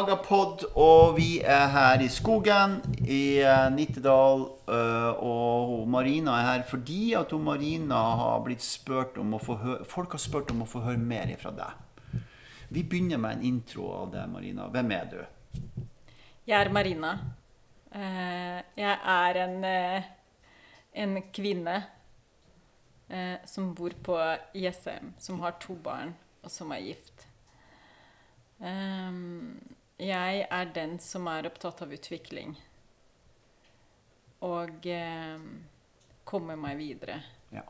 Vi lager pod, og vi er her i skogen i eh, Nittedal. eh, Og Marina er her fordi at hun Marina har blitt spurt om å få høre Folk har spurt om å få høre mer fra deg. Vi begynner med en intro av deg, Marina. Hvem er du? Jeg er Marina. Eh, jeg er en, en kvinne som bor på ISM, som har to barn, og som er gift. Ehm, jeg er den som er opptatt av utvikling. Og eh, komme meg videre. Ja.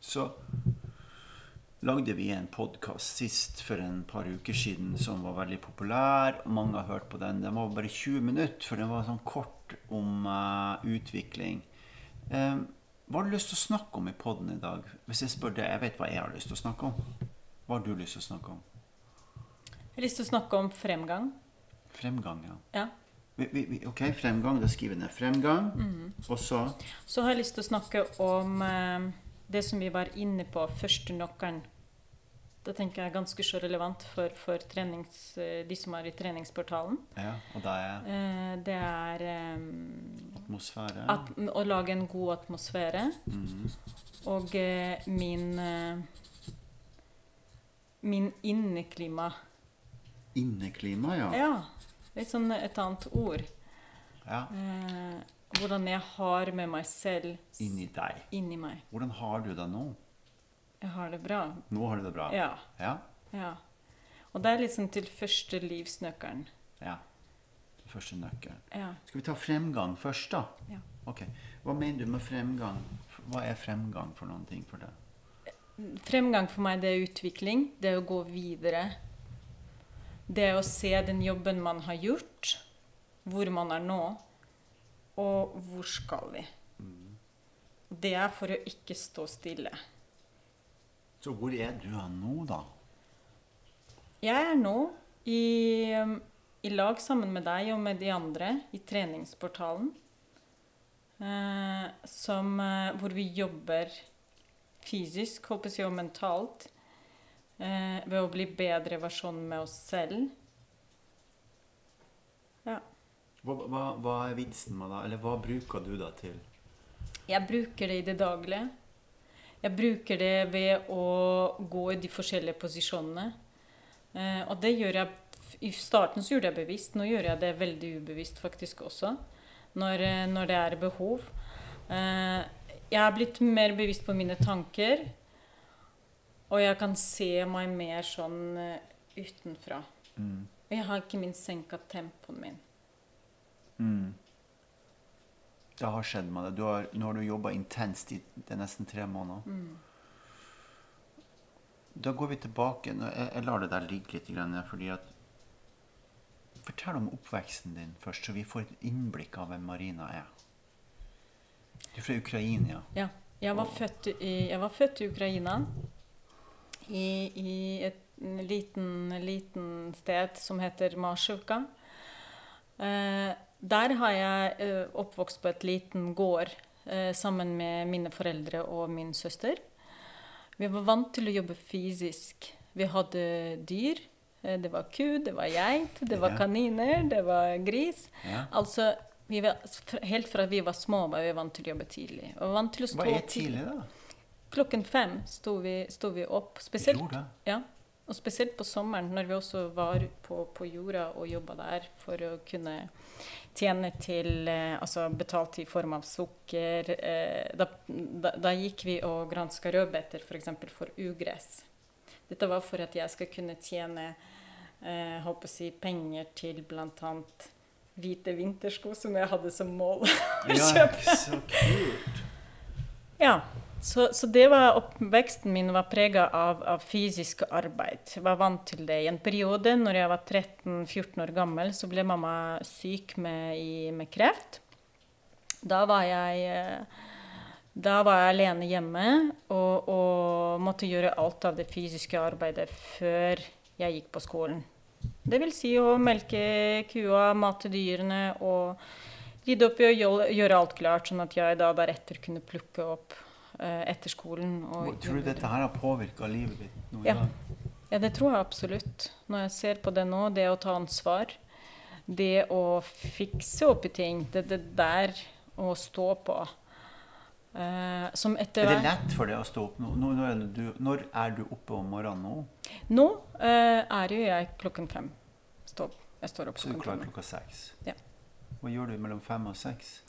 Så lagde vi en podkast sist for en par uker siden som var veldig populær. Mange har hørt på den. Den var bare 20 minutter, for den var sånn kort om uh, utvikling. Um, hva har du lyst til å snakke om i poden i dag? Hvis jeg spør deg, jeg vet hva jeg har lyst til å snakke om. Hva har du lyst til å snakke om? Jeg har lyst til å snakke om fremgang. Fremgang, ja. Ja. Ok, fremgang. Da skriver jeg ned fremgang. Og så Så har jeg lyst til å snakke om eh, det som vi var inne på, første nøkkelen. Det tenker jeg er ganske så relevant for, for trenings, eh, de som er i treningsportalen. Ja, og da er Eh, det er eh, atmosfære. at, å lage en god atmosfære. Og eh, min eh, Min inneklima. Inneklima, ja. Ja. Litt sånn et annet ord. ja. Eh, hvordan jeg har med meg selv Inni deg. inni meg. Hvordan har du det nå? Jeg har det bra. Nå har du det bra? Ja. Ja? Ja. Og det er liksom til første livsnøkkelen. ja. Til Første nøkkel. Ja. Skal vi ta fremgang først, da? Ja. Ok. Hva mener du med fremgang? Hva er fremgang for noen ting for deg? Fremgang for meg, det er utvikling. Det er å gå videre. Det å se den jobben man har gjort, hvor man er nå, og hvor skal vi. Det er for å ikke stå stille. Så hvor er du nå, da? Jeg er nå i, um, i lag sammen med deg og med de andre i treningsportalen. Eh, som, eh, hvor vi jobber fysisk, håper jeg, og mentalt. Eh, ved å bli bedre versjon med oss selv. Ja. Hva, hva, hva er vitsen med det? Eller hva bruker du det til? Jeg bruker det i det daglige. Jeg bruker det ved å gå i de forskjellige posisjonene. Eh, og det gjør jeg I starten så gjorde jeg bevisst. Nå gjør jeg det veldig ubevisst faktisk også. Når, eh, når det er behov. Eh, jeg er blitt mer bevisst på mine tanker. Og jeg kan se meg mer sånn utenfra. utenfra. Og jeg har ikke minst senka tempoen min. Det har skjedd med deg. Du har, nå har du jobba intenst i det er nesten tre måneder. Da går vi tilbake. Jeg, jeg lar det der ligge litt, fordi at Fortell om oppveksten din først, så vi får et innblikk av hvem Marina er. Du er fra Ukraina. Ja. Jeg var, født i, jeg var født i Ukraina. I, i et liten, liten sted som heter Marsjuka. Eh, der har jeg eh, oppvokst på et liten gård eh, sammen med mine foreldre og min søster. Vi var vant til å jobbe fysisk. Vi hadde dyr. Eh, Det var ku, det var geit, det var kaniner, det var gris. Ja. Altså, vi var, helt fra vi var små, var vi vant til å jobbe tidlig. Og vant til å stå Hva er tidlig, da? Klokken fem sto vi, sto vi opp. Spesielt, ja, og spesielt på sommeren, når vi også var på, på jorda og jobba der for å kunne tjene til eh, Altså betalt i form av sukker. Eh, da, da, da gikk vi og granska rødbeter, f.eks. For, for ugress. Dette var for at jeg skal kunne tjene eh, håper si, penger til bl.a. hvite vintersko, som jeg hadde som mål å Ja, så kult. Ja, så, så det var oppveksten min var prega av, av fysisk arbeid. Jeg var vant til det. I en periode når jeg var 13-14 år gammel, så ble mamma syk med, i, med kreft. Da var jeg eh, da var jeg alene hjemme og, og måtte gjøre alt av det fysiske arbeidet før jeg gikk på skolen. Det vil si å melke kua, mate dyrene og rydde opp i og gjøre alt klart, sånn at jeg da deretter kunne plukke opp etter skolen. Og Tror du dette her har påvirka livet ditt nå i Ja. dag? Ja, det tror jeg absolutt. Når jeg ser på det nå, det å ta ansvar, det å fikse opp i ting, det, det der å stå på Uh, Er det lett for deg å stå opp nå? nå når, er du, når er du oppe om morgenen nå? Nå uh, er jo jeg klokken fem. Stå, jeg står opp Så er du klokken klar klokka seks? Ja. Hva gjør du mellom fem og seks?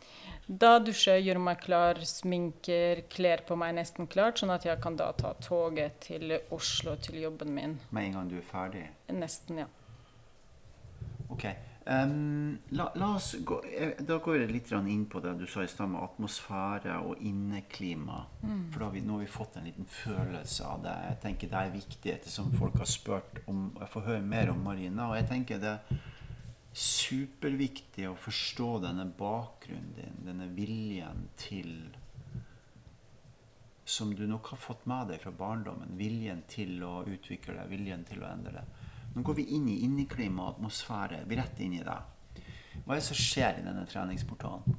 Da dusjer jeg, gjør meg klar, sminker, kler på meg nesten klart, sånn at jeg kan da ta toget til Oslo til jobben min. Med en gang du er ferdig? Nesten, ja. Ok. Um, la, la oss gå, eh, da går jeg litt inn på det du sa i stad med atmosfære og inneklima. For da har vi, nå har vi fått en liten følelse av det. Jeg tenker det er viktig, ettersom folk har spurt om Jeg får høre mer om Marina. Og jeg tenker det superviktig å forstå denne bakgrunnen din, denne viljen til Som du nok har fått med deg fra barndommen. Viljen til å utvikle deg, viljen til å endre deg. Nå går vi inn i inneklima og atmosfære. Vi rett inn i det. Hva er det som skjer i denne treningsportalen?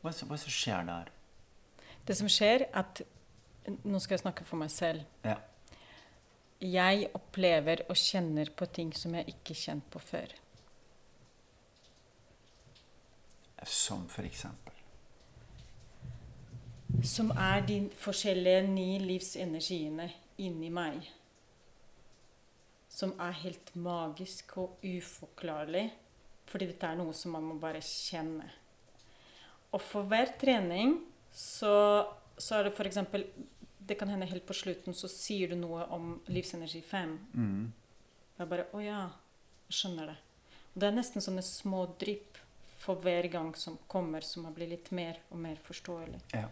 Hva er det hva er det som skjer der? Det som skjer, at Nå skal jeg snakke for meg selv. Ja. Jeg opplever og kjenner på ting som jeg ikke kjent på før. Som for eksempel. Som er de forskjellige ni livsenergiene inni meg. Som er helt magisk og uforklarlig. Fordi dette er noe som man må bare kjenne. Og for hver trening så, så er det f.eks. Det kan hende helt på slutten så sier du noe om livsenergi 5. Mm. Jeg bare Å ja, skjønner det. Og det er nesten sånne små drypp for hver gang som kommer, som har blitt litt mer og mer forståelig. Ja.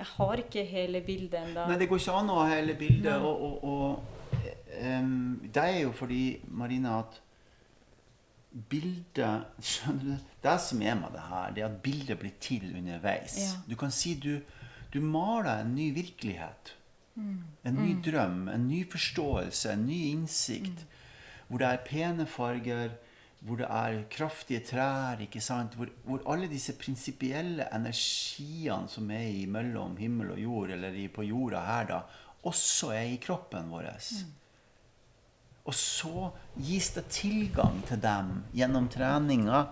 Jeg har ikke hele bildet ennå. Nei, det går ikke an å ha hele bildet. Nei. Og, og, og um, det er jo fordi, Marina, at bildet Skjønner du? Det som er med det her, det er at bildet blir til underveis. Ja. Du kan si du, du maler en ny virkelighet. En ny drøm, en ny forståelse, en ny innsikt. Hvor det er pene farger, hvor det er kraftige trær, ikke sant? Hvor, hvor alle disse prinsipielle energiene som er mellom himmel og jord, eller i, på jorda her, da, også er i kroppen vår. Og så gis det tilgang til dem gjennom treninga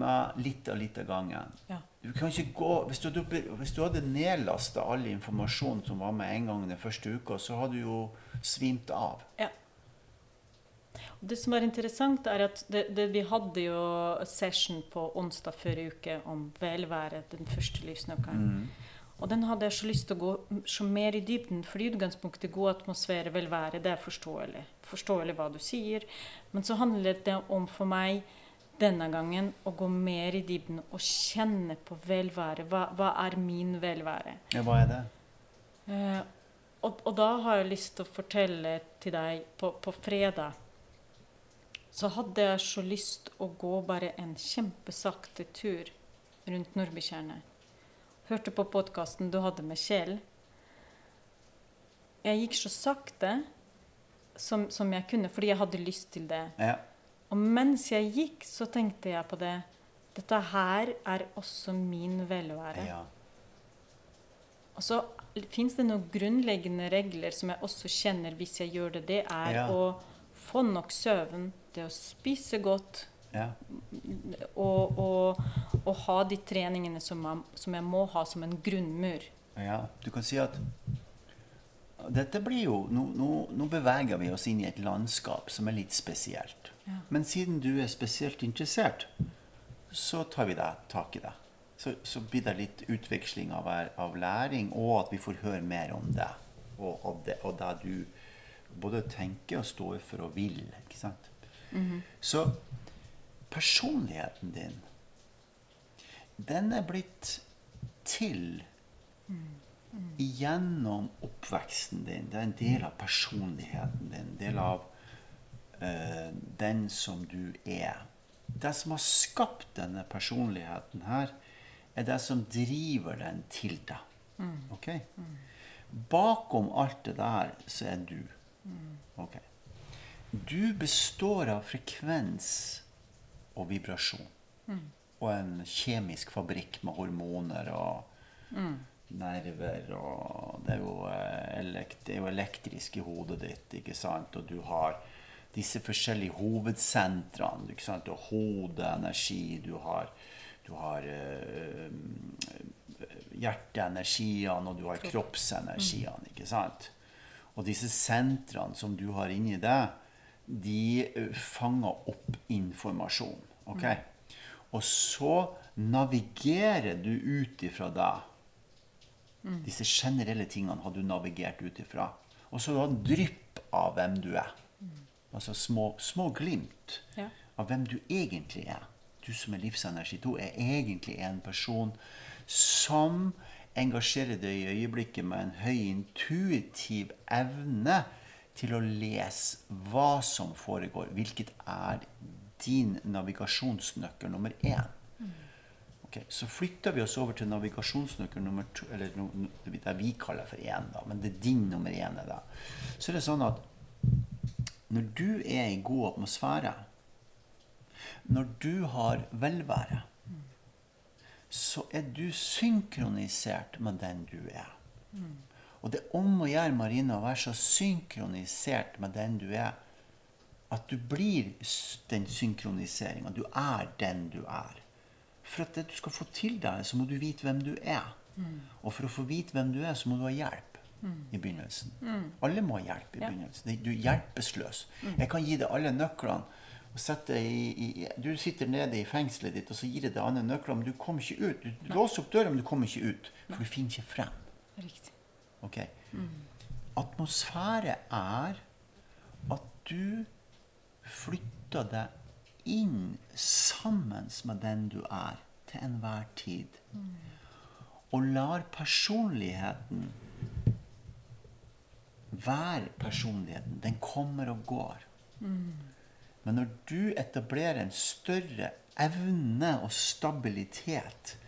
med litt og litt av gangen. Ja. Du kan ikke gå, hvis, du hvis du hadde nedlasta all informasjon som var med en gang den første uka, så hadde du jo svimt av. Ja. Det som er interessant, er at det, det, vi hadde jo session på onsdag forrige uke om velvære, den første livsnøkkelen. Og den hadde jeg så lyst til å gå så mer i dybden, fordi utgangspunktet god atmosfære, velvære, det er forståelig. Forståelig hva du sier. Men så handlet det om for meg denne gangen å gå mer i dybden og kjenne på velvære. Hva, hva er min velvære? Ja, hva er det? Eh, og, og da har jeg lyst til å fortelle til deg på, på fredag så hadde jeg så lyst å gå bare en kjempesakte tur rundt Nordbytjernet. Hørte på podkasten du hadde med Kjell. Jeg gikk så sakte som, som jeg kunne, fordi jeg hadde lyst til det. Ja. Og mens jeg gikk, så tenkte jeg på det. Dette her er også min velvære. ja. Og så fins det noen grunnleggende regler som jeg også kjenner hvis jeg gjør det. Det er Ja. å få nok søvn, det å spise godt ja. og, og, og ha de treningene som, man, som jeg må ha som en grunnmur. Ja, du kan si at dette blir jo nå, nå, nå beveger vi oss inn i et landskap som er litt spesielt. Ja. Men siden du er spesielt interessert, så tar vi deg tak i det. Så, så blir det litt utveksling av, av læring, og at vi får høre mer om det. Og, og det. og det du både tenker og står for og vil. ikke sant? Så personligheten din, den er blitt til gjennom oppveksten din. Det er en del av personligheten din. En del av uh, den som du er. Det som har skapt denne personligheten her, er det som driver den til deg. Ok? Bakom alt det der, så er du. Ok. Du består av frekvens og vibrasjon. Og en kjemisk fabrikk med hormoner og nerver, og det er, eh, elekt, det er jo elektrisk i hodet ditt, ikke sant? Og du har disse forskjellige hovedsentrene. ikke sant? Du har hodeenergi, du har, du har eh, hjerteenergiene, og du har kroppsenergiene. ikke sant? Og disse sentrene som du har inni deg, de fanger opp informasjon. ok? Og så navigerer du ut ifra deg. Disse generelle tingene har du navigert ut ifra. Og så har du drypp av hvem du er. Altså små, små glimt Ja. av hvem du egentlig er. Du som er livsenergi 2, er egentlig en person som engasjerer deg i øyeblikket med en høy intuitiv evne til å lese hva som foregår, hvilket er din navigasjonsnøkkel nummer én. Ok, Så flytter vi oss over til navigasjonsnøkkel nummer to, eller no, det vi kaller for én, da, men det er din nummer én. da. Så det sånn at når du er i god atmosfære, når du har velvære, så er du synkronisert med den du er. Og det er om å gjøre, Marina, å være så synkronisert med den du er, at du blir den synkroniseringa. Du er den du er. For at det du skal få til det, så må du vite hvem du er. Og for å få vite hvem du er, så må du ha hjelp i begynnelsen. Alle må ha hjelp i Ja. begynnelsen. Du er hjelpeløs. Jeg kan gi deg alle nøklene. i, i, Du sitter nede i fengselet ditt, og så gir jeg deg andre nøklene, men du kommer ikke ut. Du låser opp døra, men du kommer ikke ut. For du finner ikke frem. Riktig. Ok? Atmosfære er at du flytter deg inn sammen med den du er, til enhver tid. Og lar personligheten være personligheten. Den kommer og går. Men når du etablerer en større evne og stabilitet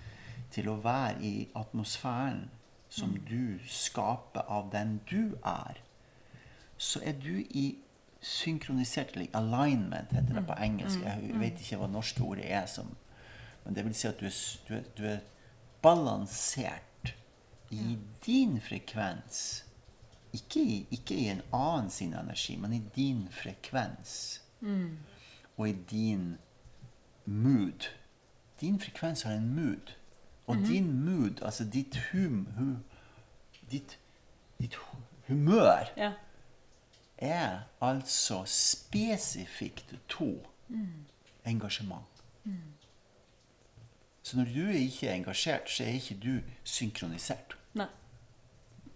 til å være i atmosfæren som du skaper av den du er, så er du i synkronisert eller alignment, heter det på engelsk. Jeg vet ikke hva norske ordet er, som, men det vil si at du er, du er, du er balansert i din frekvens. Ikke i, ikke i en annen sin energi, men i din frekvens. Og i din mood. Din frekvens har en mood. Og din mood, altså ditt hum... hum ditt, ditt humør Ja. Er altså spesifikt to engasjement. Så når du ikke er engasjert, så er ikke du synkronisert. Nei.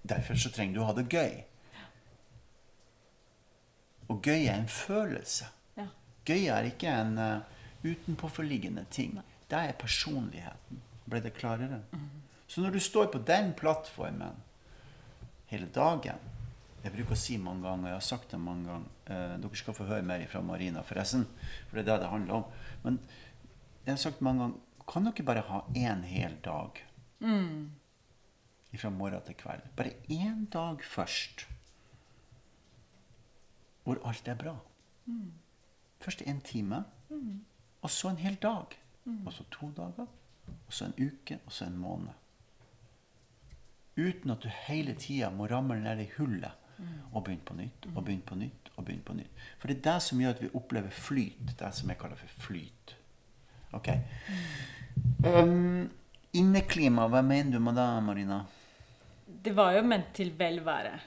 Derfor så trenger du å ha det gøy. Og gøy er en følelse. Ja. Gøy er ikke en uh, utenpåforliggende ting. Det er personligheten. Ble det klarere? Så når du står på den plattformen hele dagen Jeg bruker å si mange ganger, jeg har sagt det mange ganger eh, Dere skal få høre mer fra Marina, forresten. For det er det det handler om. Men jeg har sagt mange ganger Kan dere bare ha én hel dag? Fra morgen til kveld. Bare én dag først. Hvor alt er bra. Først en time, og så en hel dag. Og så to dager, og så en uke, og så en måned. Uten at du hele tida må ramle ned i hullet og begynne på nytt og begynne på nytt. og begynne på nytt. For det er det som gjør at vi opplever flyt. Det som jeg kaller for flyt. Ok? Um, inneklima, hva mener du med det, Marina? Det var jo ment til velvære.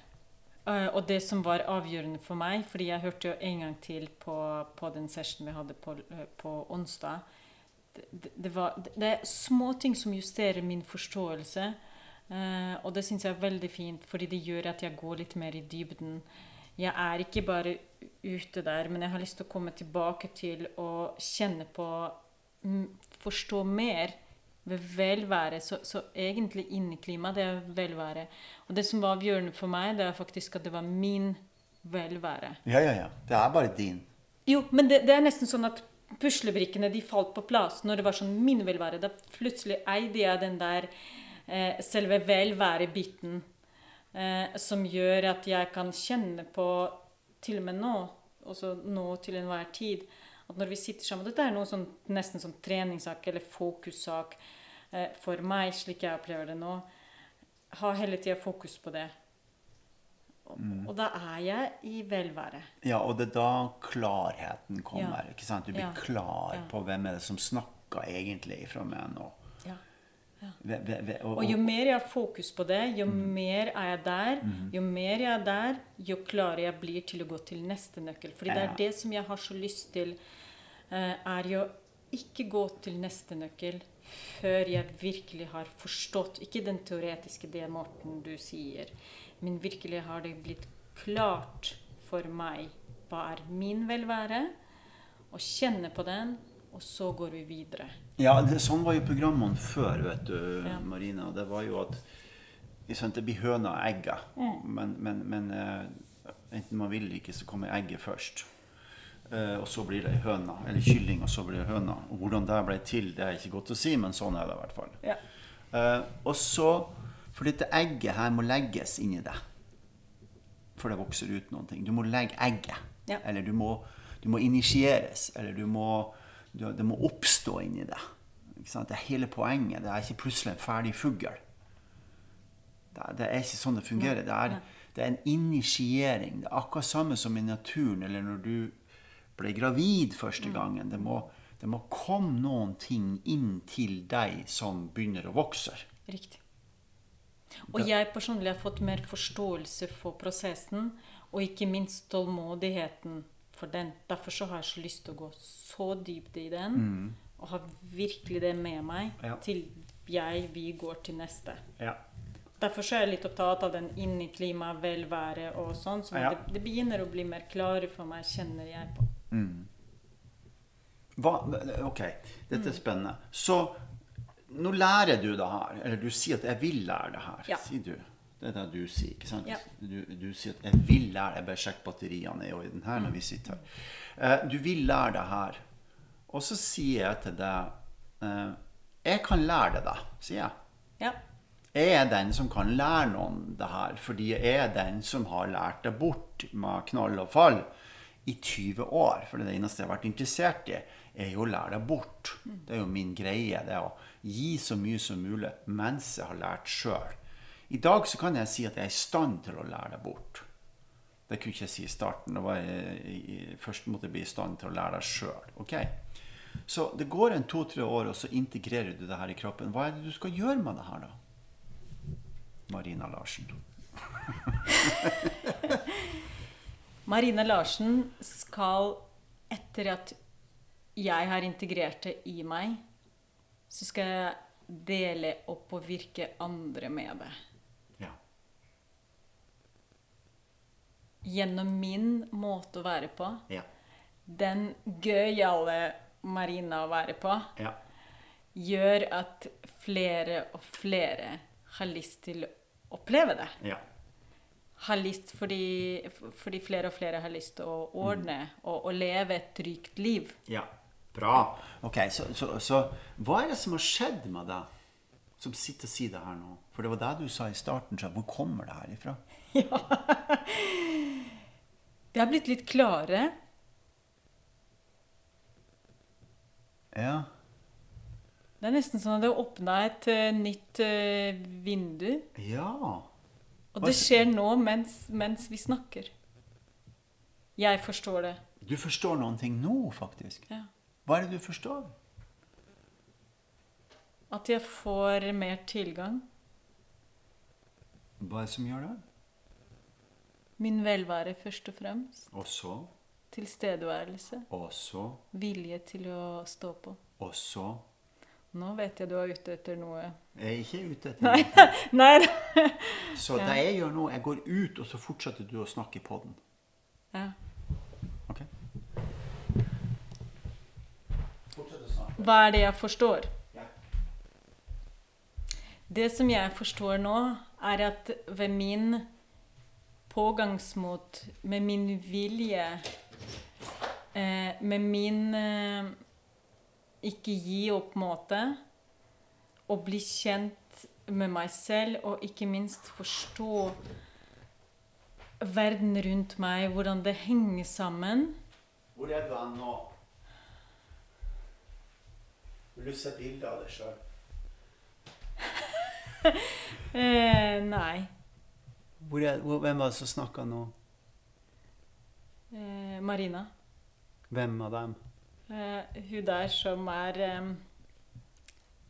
Eh, og det som var avgjørende for meg, fordi jeg hørte jo en gang til på, på den sessionen vi hadde på, eh, på onsdag det, det, var, det er små ting som justerer min forståelse. Eh, og det syns jeg er veldig fint, fordi det gjør at jeg går litt mer i dybden. Jeg er ikke bare ute der, men jeg har lyst til å komme tilbake til å kjenne på mm, Forstå mer ved velvære. Så, så egentlig inneklima, det er velvære. Og det som var avgjørende for meg, det er faktisk at det var min velvære. Ja, ja, ja. Det er bare din. Jo, men det, det er nesten sånn at puslebrikkene de falt på plass når det var sånn min velvære. Da plutselig eide jeg den der selve velværebiten eh, som gjør at jeg kan kjenne på, til og med nå, også nå til enhver tid, at når vi sitter sammen Dette er noe sånn, nesten som treningssak eller fokussak eh, for meg, slik jeg opplever det nå. ha hele tida fokus på det. Og, og da er jeg i velvære. Ja, og det er da klarheten kommer. Ja. ikke sant? Du blir Ja. klar Ja. på hvem er det som snakker egentlig fra meg nå. Og, jo mer jeg har fokus på det, jo mer er jeg der. Jo mer jeg er der, jo klarere jeg blir til å gå til neste nøkkel. Fordi det er det som jeg har så lyst til, eh, er jo ikke gå til neste nøkkel før jeg virkelig har forstått Ikke den teoretiske det, Morten, du sier, men virkelig har det blitt klart for meg hva er min velvære, og kjenne på den, og så går vi videre. Ja, det, sånn var jo programmene før, vet du, Ja. Marina. Det var jo at sant, Det blir høna og egget. Men, men, men uh, enten man vil eller ikke, så kommer egget først. Uh, og så blir det høna. Eller kylling, og så blir det høna. Og hvordan det ble til, det er ikke godt å si, men sånn er det i hvert fall. Ja. Uh, og så For dette egget her må legges inni deg. For det vokser ut noen ting. Du må legge egget. Ja. Eller du må, du må initieres. Eller du må, det må oppstå inni deg. Det er hele poenget. Det er ikke plutselig en ferdig fugl. Det, det er ikke sånn det fungerer. Det er, det er en initiering. Det er akkurat samme som i naturen, eller når du ble gravid første gangen. Det må, det må komme noen ting inn til deg som begynner å vokse. Riktig. Og jeg personlig har fått mer forståelse for prosessen, og ikke minst tålmodigheten for den. Derfor så har jeg så lyst til å gå så dypt i den, og ha virkelig det med meg Ja. til jeg, vi går til neste. Ja. Derfor så er jeg litt opptatt av den inni klima, velvære og sånn. Så Ja. det, det begynner å bli mer klare for meg, kjenner jeg på. Hva, ok, dette er spennende. Så nå lærer du det her. Eller du sier at 'jeg vil lære det her'. Ja. Sier du. Det er det du sier. ikke sant? Ja. Du, du sier at 'jeg vil lære'. Jeg bare sjekker batteriene er i den her når vi sitter her. Eh, du vil lære det her. Og så sier jeg til deg eh, 'Jeg kan lære det, da', sier jeg. Ja. Jeg er den som kan lære noen det her, fordi jeg er den som har lært det bort med knall og fall i 20 år. For det eneste jeg har vært interessert i, er jo å lære det bort. Det er jo min greie. Det er å gi så mye som mulig mens jeg har lært sjøl. I dag så kan jeg si at jeg er i stand til å lære det bort. Det kunne jeg ikke si i starten. Jeg, i- først måtte jeg bli i stand til å lære det sjøl. Okay? Så det går en to-tre år, og så integrerer du det her i kroppen. Hva er det du skal gjøre med det her, da? Marina Larsen. Marina Larsen skal, etter at jeg har integrert det i meg, så skal jeg dele opp og virke andre med det. Ja. Gjennom min måte å være på. Ja. Den gøyale Marina å være på Ja. gjør at flere og flere har lyst til å oppleve det. Ja. Har lyst fordi, fordi flere og flere har lyst til å ordne og, og leve et trygt liv. ja. Bra. Ok, så, så, så hva er det som har skjedd med deg som sitter og sier det her nå? For det var det du sa i starten. Så hvor kommer det her ifra? Ja. Det har blitt litt klare. Ja. Det er nesten sånn at det åpna et uh, nytt uh, vindu. Ja. Og det skjer nå mens, mens vi snakker. Jeg forstår det. Du forstår noen ting nå, faktisk. Ja. Hva er det du forstår? At jeg får mer tilgang. Hva er det som gjør det? Min velvære først og fremst. Og så, Tilstedeværelse. og så, Vilje til å stå på. og så Nå vet jeg du er ute etter noe. Jeg er ikke ute etter Nei, noe. nei nei. Så det jeg gjør nå, jeg går ut, og så fortsetter du å snakke på den. Ja. Ok? Hva er det jeg forstår? Det som jeg forstår nå, er at ved min pågangsmot, med min vilje, eh, med min eh, ikke gi opp-måte, å bli kjent med meg selv, og ikke minst forstå verden rundt meg, hvordan det henger sammen. Hvor er du nå? Vil du se bilde av deg sjøl? Eh, nei. Er, hvem var det som snakka nå? Eh, Marina. Hvem av dem? Eh, hun der som er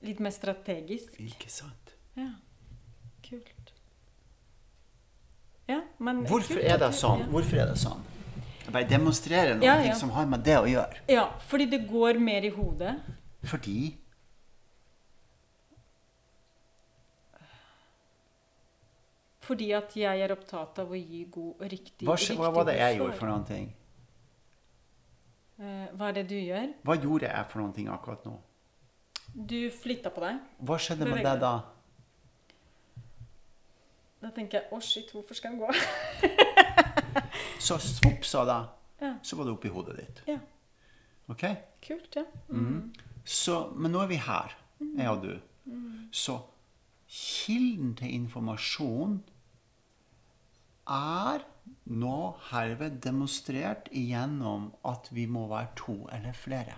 litt mer strategisk. Ikke sant? Ja. Kult. Ja, men Hvorfor kult er det sånn? Ja. Hvorfor er det sånn? Jeg bare demonstrerer noe Ja, ja. som har med det å gjøre. Ja, fordi det går mer i hodet. Fordi Fordi at jeg er opptatt av å gi god, riktig, Hva, hva var det jeg gjorde for noen ting? Eh, hva er det du gjør? Hva gjorde jeg for noen ting akkurat nå? Du flytta på deg. Hva skjedde med deg da? Da tenker jeg å shit, hvorfor skal han gå? Så svopp, sa det. Ja. Så var det oppi hodet ditt. ja, Ok? kult, ja. Så, men nå er vi her, jeg og du. Så kilden til informasjon er nå herved demonstrert igjennom at vi må være to eller flere.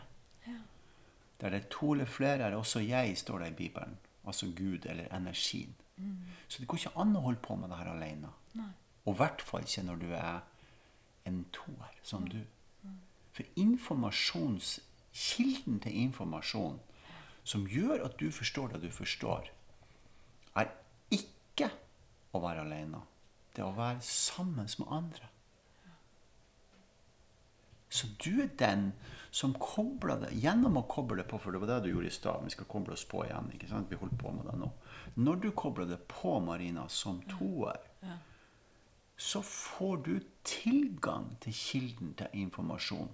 Der det er to eller flere, er også jeg, står det i Bibelen. Altså Gud eller energien. Så det går ikke an å holde på med det her alene. Og i hvert fall ikke når du er en toer, som du. For informasjons, kilden til informasjon som gjør at du forstår det du forstår, er ikke å være alene. Det å være sammen med andre. Så du er den som kobler det gjennom å koble det på, for det var det du gjorde i stad. Vi skal koble oss på igjen. ikke sant? Vi holder på med det nå. Når du kobler det på, Marina, som toer, så får du tilgang til kilden til informasjon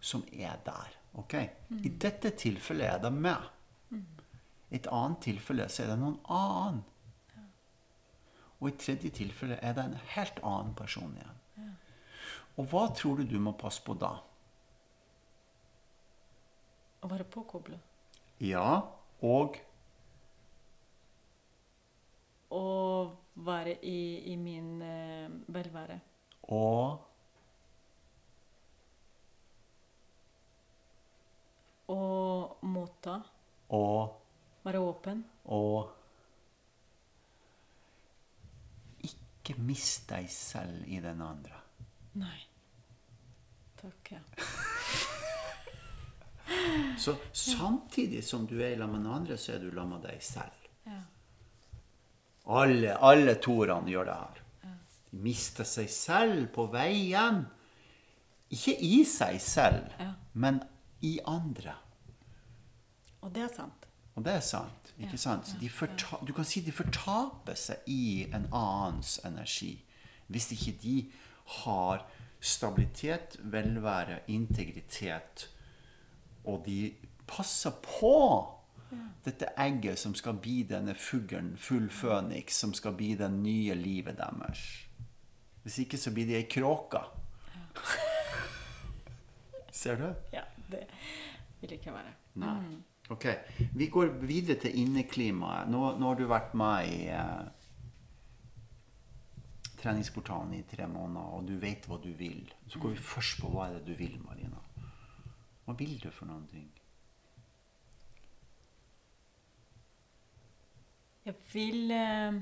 som er der. ok? I dette tilfellet er det meg. I et annet tilfelle så er det noen annen. Og i tredje tilfelle er det en helt annen person igjen. Og hva tror du du må passe på da? Å være påkobla. Ja, og Å være i, i min eh, velvære. Og Å motta. Og Være åpen. Og ikke mist deg selv i den andre. Nei. Takk, ja. Så samtidig som du er sammen med den andre, så er du sammen med deg selv. ja. Alle, alle toerne gjør det her. De mister seg selv på veien. Ikke i seg selv, Ja. men i andre. Og det er sant. Og det er sant. ikke sant? Så de forta du kan si de fortaper seg i en annens energi hvis ikke de har stabilitet, velvære, integritet, og de passer på dette egget som skal bli denne fuglen, full føniks, som skal bli det nye livet deres. Hvis ikke så blir de ei kråke. Ser du? Ja, det vil ikke være. Nei. Ok, Vi går videre til inneklimaet. Nå, nå har du vært med i eh, treningsportalen i tre måneder, og du vet hva du vil. Så går vi først på hva er det du vil, Marina. Hva vil du for noen ting? Jeg vil eh,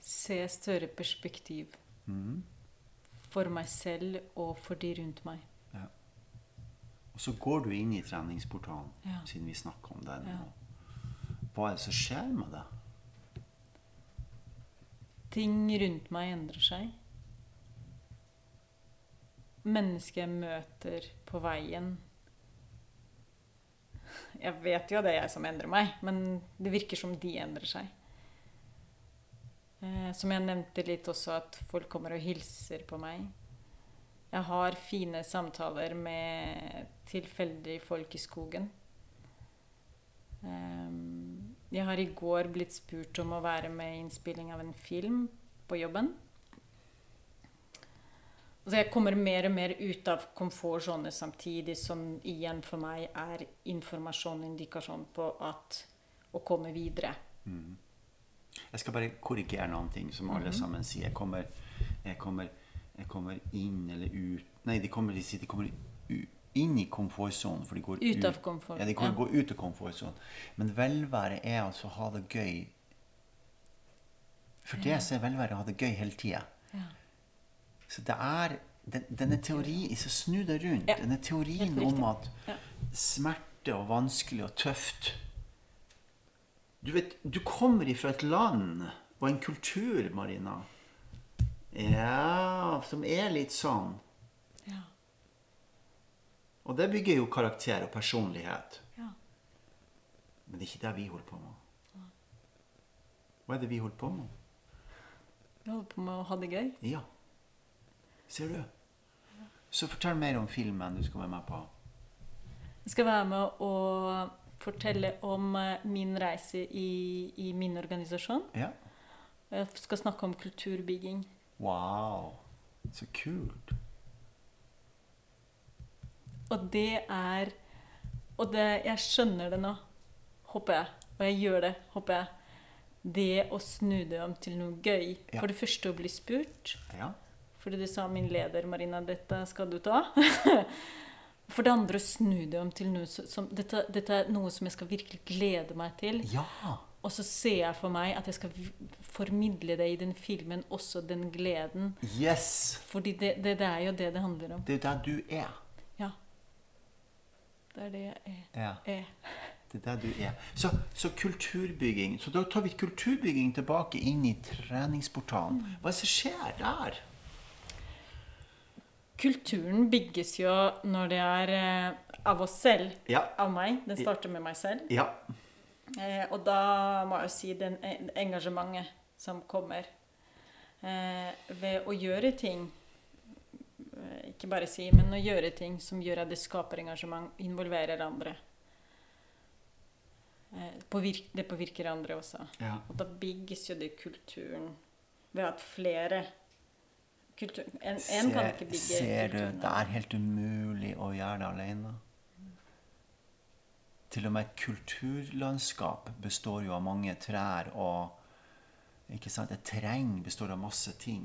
se større perspektiv for meg selv og for de rundt meg. Og så går du inn i treningsportalen, Ja. siden vi snakker om det nå. Ja. Hva er det som skjer med det? Ting rundt meg endrer seg. Mennesker jeg møter på veien Jeg vet jo at det er jeg som endrer meg, men det virker som de endrer seg. Eh, som jeg nevnte litt også, at folk kommer og hilser på meg. Jeg har fine samtaler med tilfeldige folk i skogen. Ehm, Jeg har i går blitt spurt om å være med i innspilling av en film på jobben. Så jeg kommer mer og mer ut av komfortsonen samtidig som igjen for meg er informasjon og indikasjon på at å komme videre. Jeg skal bare korrigere noen ting som alle sammen sier. Jeg kommer, jeg kommer, jeg kommer inn eller ut Nei, de kommer, de sier de kommer inn i komfortsonen. For de går Ut av komfort, Ja, de går, ja. går ut av komfortsonen. Men velvære er altså å ha det gøy. For det så er velvære å ha det gøy hele tida. Ja. Så det er den, denne teorien Så snu deg rundt. Ja, Denne teorien om at smerte og vanskelig og tøft Du vet, du kommer ifra et land og en kultur, Marina, ja, som er litt sånn. Og det bygger jo karakter og personlighet. ja. Men det er ikke det vi holder på med. Hva er det vi holder på med? Vi holder på med å ha det gøy. Ja. Ser du? Så fortell mer om filmen du skal være med på. Jeg skal være med å fortelle om eh, min reise i, i min organisasjon. Ja. Jeg skal snakke om kulturbygging. Wow. Så kult. Og det er Og det, jeg skjønner det nå, håper jeg. Og jeg gjør det, håper jeg. Det å snu det om til noe gøy. Ja. For det første å bli spurt. Ja. Fordi du sa min leder, Marina, dette skal du ta. For det andre å snu det om til noe som, dette, dette er noe som jeg skal virkelig glede meg til. Ja. Og så ser jeg for meg at jeg skal formidle det i den filmen, også den gleden. Yes. Fordi det, det, det er jo det det handler om. Det er der du er. Det er det jeg er. Ja. er. Det er der du er. Så, så kulturbygging. Så da tar vi kulturbygging tilbake inn i treningsportalen. Hva er det som skjer der? Kulturen bygges jo når det er eh, av oss selv. Ja. Av meg. Den starter med meg selv. Ja. Eh, og da må jeg jo si den engasjementet som kommer eh, ved å gjøre ting Ikke bare si, men å gjøre ting som gjør at det skaper engasjement, involverer andre. Eh, påvirk, det påvirker andre også. Ja. Og da bygges jo det kulturen ved at flere kultur, en, en kan ikke bygge ser du, kulturen. det er helt umulig å gjøre det alene. Til og med et kulturlandskap består jo av mange trær og ikke sant? Et terreng består av masse ting.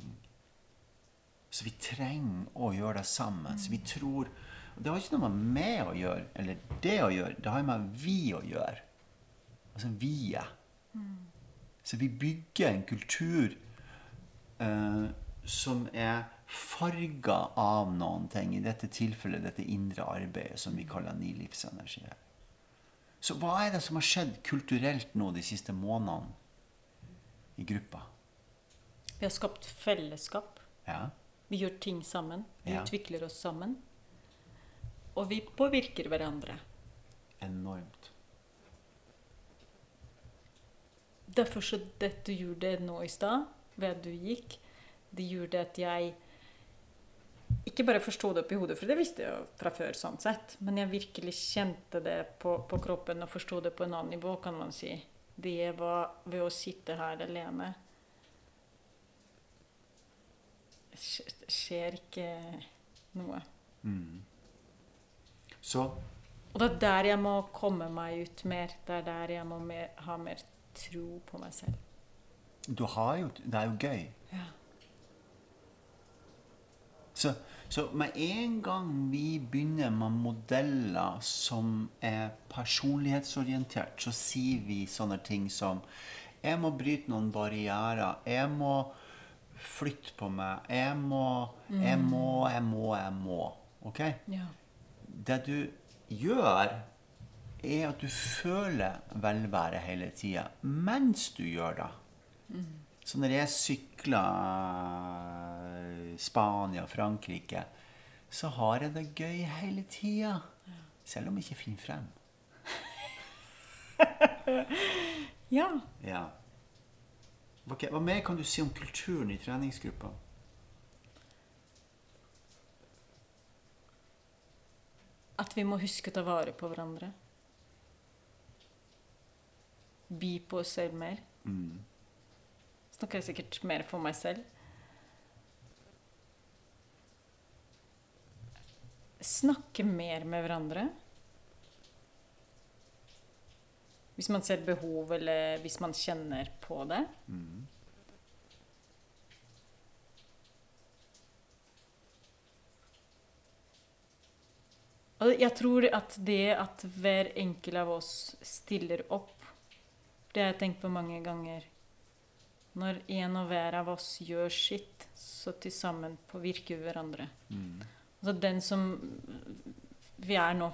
Så vi trenger å gjøre det sammen. Så vi tror Det har ikke noe med meg å gjøre, eller det å gjøre. Det har med vi å gjøre. Altså vi er. Så vi bygger en kultur eh, som er farga av noen ting. I dette tilfellet dette indre arbeidet som vi kaller ny livsenergi. Så hva er det som har skjedd kulturelt nå de siste månedene i gruppa? Vi har skapt fellesskap. Ja. Vi gjør ting sammen. Vi Ja. utvikler oss sammen. Og vi påvirker hverandre. Enormt. Derfor så det du gjorde nå i stad, ved at du gikk, det gjorde at jeg ikke bare forsto det oppi hodet, for det visste jeg jo fra før, sånn sett, men jeg virkelig kjente det på, på kroppen og forsto det på en annen nivå, kan man si. Det var ved å sitte her alene. Det skje- det skjer ikke noe. Så Og det er der jeg må komme meg ut mer. Det er der jeg må mer, ha mer tro på meg selv. du har jo Det er jo gøy. Ja. Så, så med en gang vi begynner med modeller som er personlighetsorientert, så sier vi sånne ting som Jeg må bryte noen barrierer. Jeg må flytte på meg. Jeg må, jeg må, jeg må, jeg må. OK? Ja. Det du gjør, er at du føler velvære hele tida mens du gjør det. Så når jeg sykler Spania, Frankrike, så har jeg det gøy hele tida. Selv om jeg ikke finner frem. ja. Ja. Ok, Hva mer kan du si om kulturen i treningsgruppa? At vi må huske å ta vare på hverandre. By på oss selv mer. Snakker jeg sikkert mer for meg selv. Snakke mer med hverandre. Hvis man ser behov, eller hvis man kjenner på det. Og jeg tror at det at hver enkelt av oss stiller opp, det har jeg tenkt på mange ganger. Når en og hver av oss gjør sitt, så til sammen påvirker vi hverandre. Altså den som Vi er nå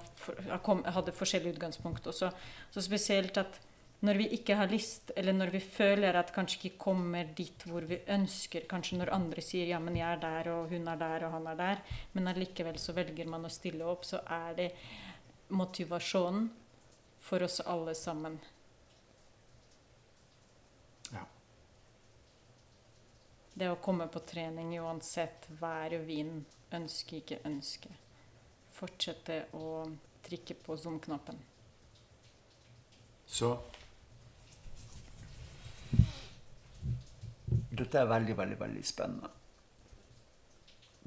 hadde forskjellig utgangspunkt også. Så spesielt at når vi ikke har lyst, eller når vi føler at kanskje ikke kommer dit hvor vi ønsker, kanskje når andre sier 'ja, men jeg er der, og hun er der, og han er der', men allikevel så velger man å stille opp, så er det motivasjonen for oss alle sammen. Ja. Det å komme på trening uansett vær og vind, ønske, ikke ønske. Fortsette å trykke på zoom-knappen. Så Dette er veldig, veldig, veldig spennende.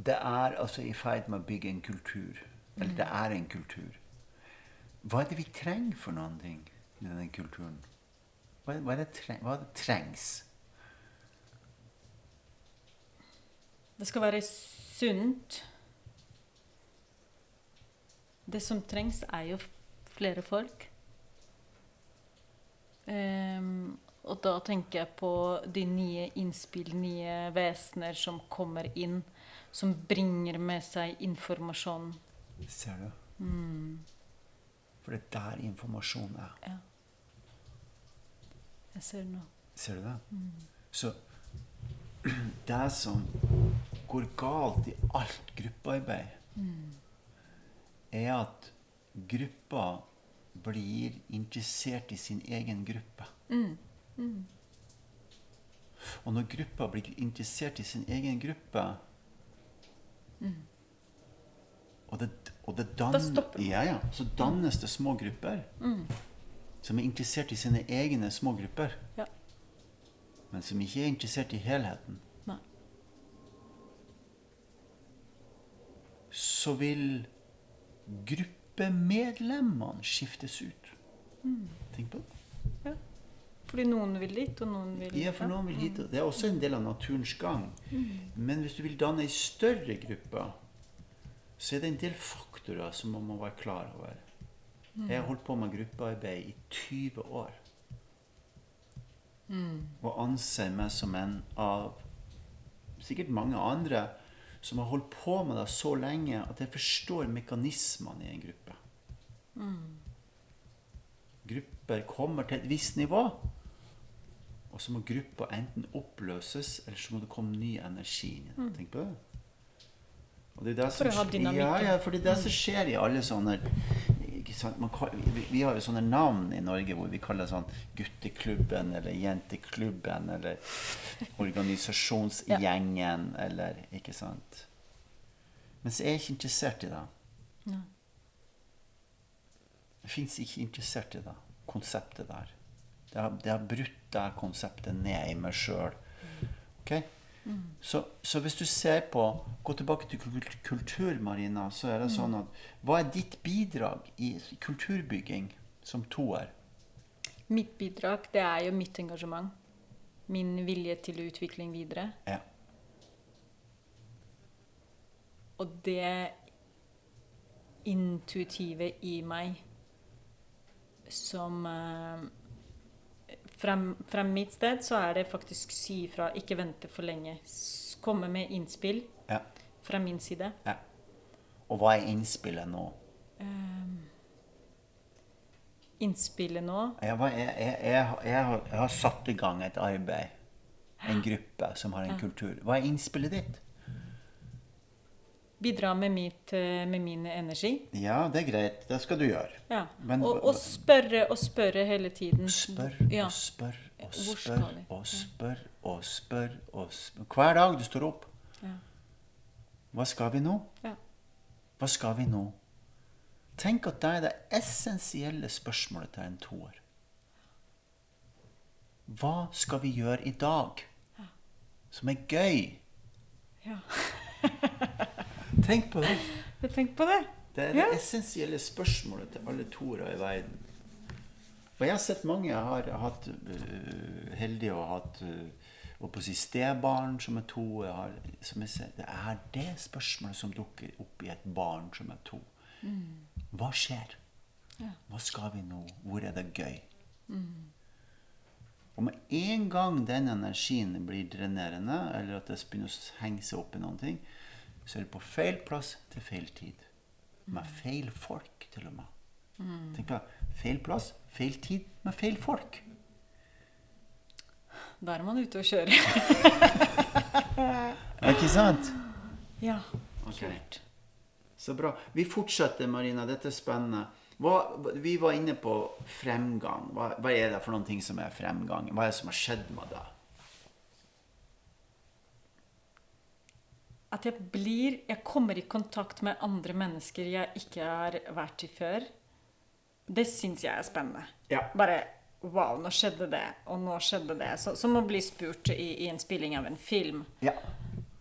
Det er altså i ferd med å bygge en kultur. Eller det er en kultur. Hva er det vi trenger for noen ting i denne kulturen? Hva er, hva er, det, treng, hva er det trengs? Det skal være sunt. Det som trengs, er jo flere folk. Um, og da tenker jeg på de nye innspill, nye vesener som kommer inn, som bringer med seg informasjon. Ser du? Mm, For det er der informasjon er. ja. Jeg ser det nå. Ser du det? Så det som går galt i alt gruppearbeid, er at gruppa blir interessert i sin egen gruppe. Og når gruppa blir interessert i sin egen gruppe og det, og det dannes, Da ja, ja, Så dannes det små grupper som er interessert i sine egne små grupper, Ja. men som ikke er interessert i helheten. Nei. Så vil gruppemedlemmene skiftes ut. Tenk på det. Fordi noen vil dit, og noen vil Ja, for noen vil hit. Det er også en del av naturens gang. Men hvis du vil danne ei større gruppe, så er det en del faktorer som man må være klar over. Jeg har holdt på med gruppearbeid i 20 år. Og anser meg som en av sikkert mange andre som har holdt på med det så lenge at jeg forstår mekanismene i en gruppe. Grupper kommer til et visst nivå, og så må gruppa enten oppløses, eller så må det komme ny energi inn. i den. Tenk på det. Og det er det som Ja, ja, for det er det som skjer i alle sånne Man, vi, vi har jo sånne navn i Norge hvor vi kaller sånn gutteklubben eller jenteklubben eller organisasjonsgjengen eller Ikke sant? Men så er jeg ikke interessert i det. Nei. Jeg fins ikke interessert i det konseptet der. Det har, det har brutt det konseptet ned i meg sjøl. Ok? Så, så hvis du ser på Gå tilbake til kultur, Marina. Så er det sånn at Hva er ditt bidrag i kulturbygging som toer? Mitt bidrag, det er jo mitt engasjement. Min vilje til utvikling videre. Ja. Og det intuitive i meg som eh, fra, mitt sted så er det faktisk si ifra, ikke vente for lenge. Komme med innspill ja. fra min side. ja. Og hva er innspillet nå? Um, innspillet nå Jeg, jeg, jeg, jeg har satt i gang et arbeid. En gruppe som har en kultur. Hva er innspillet ditt? Bidra med, mitt, eh, med min energi. Ja, det er greit. Det skal du gjøre. Ja. Men og, og spørre og spørre hele tiden. Spør Ja. og spør og spør og spør og spør og spør. Hver dag du står opp. Ja. Hva skal vi nå? Ja. Hva skal vi nå? Tenk at det er det essensielle spørsmålet til en toer. Hva skal vi gjøre i dag som er gøy? Ja. Tenk på det. Tenker på det. Det er det Ja. essensielle spørsmålet til alle toere i verden. Og jeg har sett mange jeg har hatt uh, heldige ha hatt uh, og på si stebarn som er to. Jeg har, som ser, det er det spørsmålet som dukker opp i et barn som er to. Hva skjer? Hva skal vi nå? Hvor er det gøy? Og med en gang den energien blir drenerende, eller at det begynner å henge seg opp i noen ting, så er det på feil plass til feil tid. Med feil folk, til og med. Tenk på. Feil plass, feil tid, med feil folk. Da er man ute og kjører. er Ikke sant? ja. Okay. Så bra. Vi fortsetter, Marina. Dette er spennende. Hva, vi var inne på fremgang. Hva, hva er det for noen ting som er fremgang? Hva er det som har skjedd med deg? At jeg blir Jeg kommer i kontakt med andre mennesker jeg ikke har vært i før. Det syns jeg er spennende. Ja. Bare Wow, nå skjedde det, og nå skjedde det. Så, som å bli spurt i, i en spilling av en film. Ja.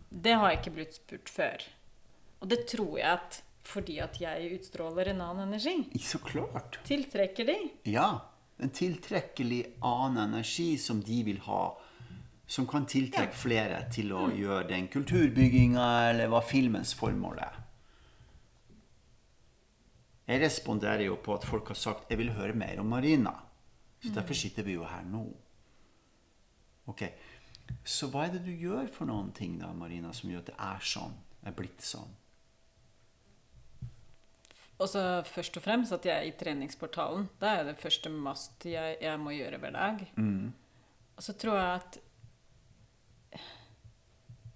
Det har jeg ikke blitt spurt før. Og det tror jeg at fordi at jeg utstråler en annen energi. Så klart. Tiltrekker de. Ja. En tiltrekkelig annen energi som de vil ha. Som kan tiltrekke flere til å gjøre den kulturbygginga, eller hva filmens formål er. Jeg responderer jo på at folk har sagt 'jeg vil høre mer om Marina'. Så derfor sitter vi jo her nå. Ok, Så hva er det du gjør for noen ting da, Marina, som gjør at det er sånn? Er blitt sånn? Og så først og fremst at jeg er i treningsportalen. Det er det første must jeg, jeg må gjøre hver dag. Og så tror jeg at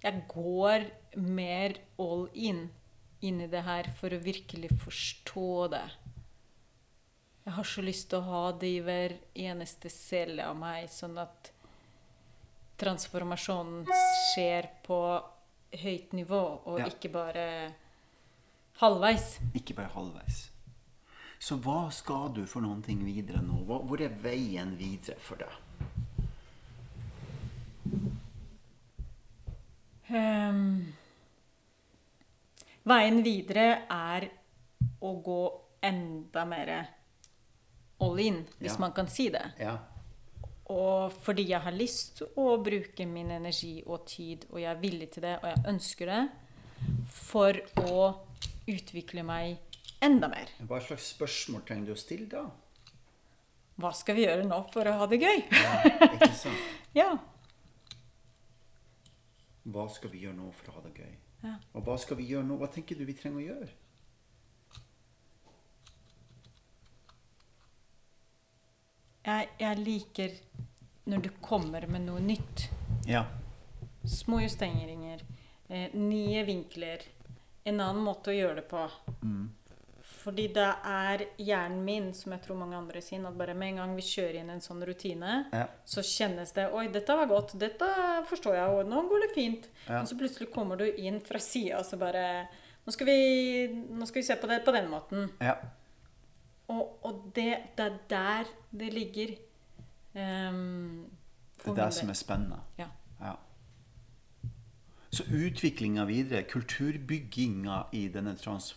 jeg går mer all in inn i det her for å virkelig forstå det. Jeg har så lyst til å ha det i hver eneste celle av meg, sånn at transformasjonen skjer på høyt nivå, og Ja. ikke bare halvveis. Ikke bare halvveis. Så hva skal du for noen ting videre nå? Hvor er veien videre for deg? Ehm, veien videre er å gå enda mer all in, hvis Ja. man kan si det. Ja. Og fordi jeg har lyst til å bruke min energi og tid, og jeg er villig til det, og jeg ønsker det, for å utvikle meg enda mer. Hva slags spørsmål trenger du å stille da? Hva skal vi gjøre nå for å ha det gøy? Ja, ikke sant? Ja. Hva skal vi gjøre nå for å ha det gøy? Ja. Og hva skal vi gjøre nå? Hva tenker du vi trenger å gjøre? Jeg, jeg liker når du kommer med noe nytt. Ja. Små justeringer, eh, nye vinkler, en annen måte å gjøre det på. Fordi det er hjernen min, som jeg tror mange andre sier, at bare med en gang vi kjører inn en sånn rutine, Ja. så kjennes det Oi, dette var godt. Dette forstår jeg, og nå går det fint. Ja. Men så plutselig kommer du inn fra sida, og så bare nå skal, vi, nå skal vi se på det på den måten. ja. Og, og det, det er der det ligger. Um, Det er det som er spennende. Ja. Ja. Så utviklinga videre, kulturbygginga i denne trans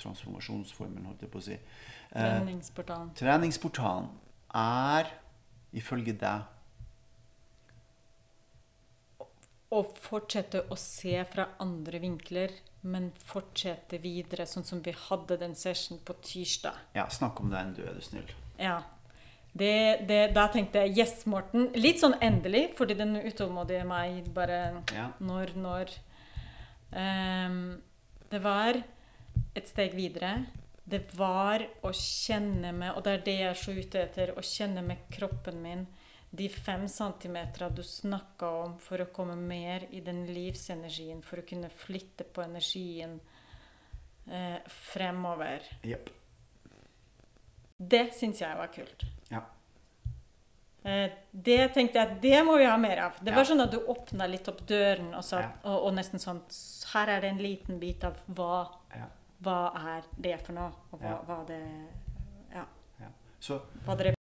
transformasjonsformen, holdt jeg på å si, eh, Treningsportalen. treningsportalen er ifølge deg å fortsette å se fra andre vinkler, men fortsette videre, sånn som vi hadde den session på tirsdag. Ja, snakk om den, du, er du snill. Ja. Det, det, da tenkte jeg yes, Morten. Litt sånn endelig, fordi den utålmodige meg bare Ja. Når, når Um, Det var et steg videre. Det var å kjenne med Og det er det jeg er så ute etter. Å kjenne med kroppen min de fem centimeterne du snakka om for å komme mer i den livsenergien, for å kunne flytte på energien eh, fremover. Yep. Det syns jeg var kult. Ja. Eh, Det tenkte jeg at det må vi ha mer av. Det var sånn at du åpna litt opp døren og, sa, Ja. og, og nesten sånn Her er det en liten bit av hva, ja. Hva er det for noe, og hva, hva det Ja. ja. Så Hva dere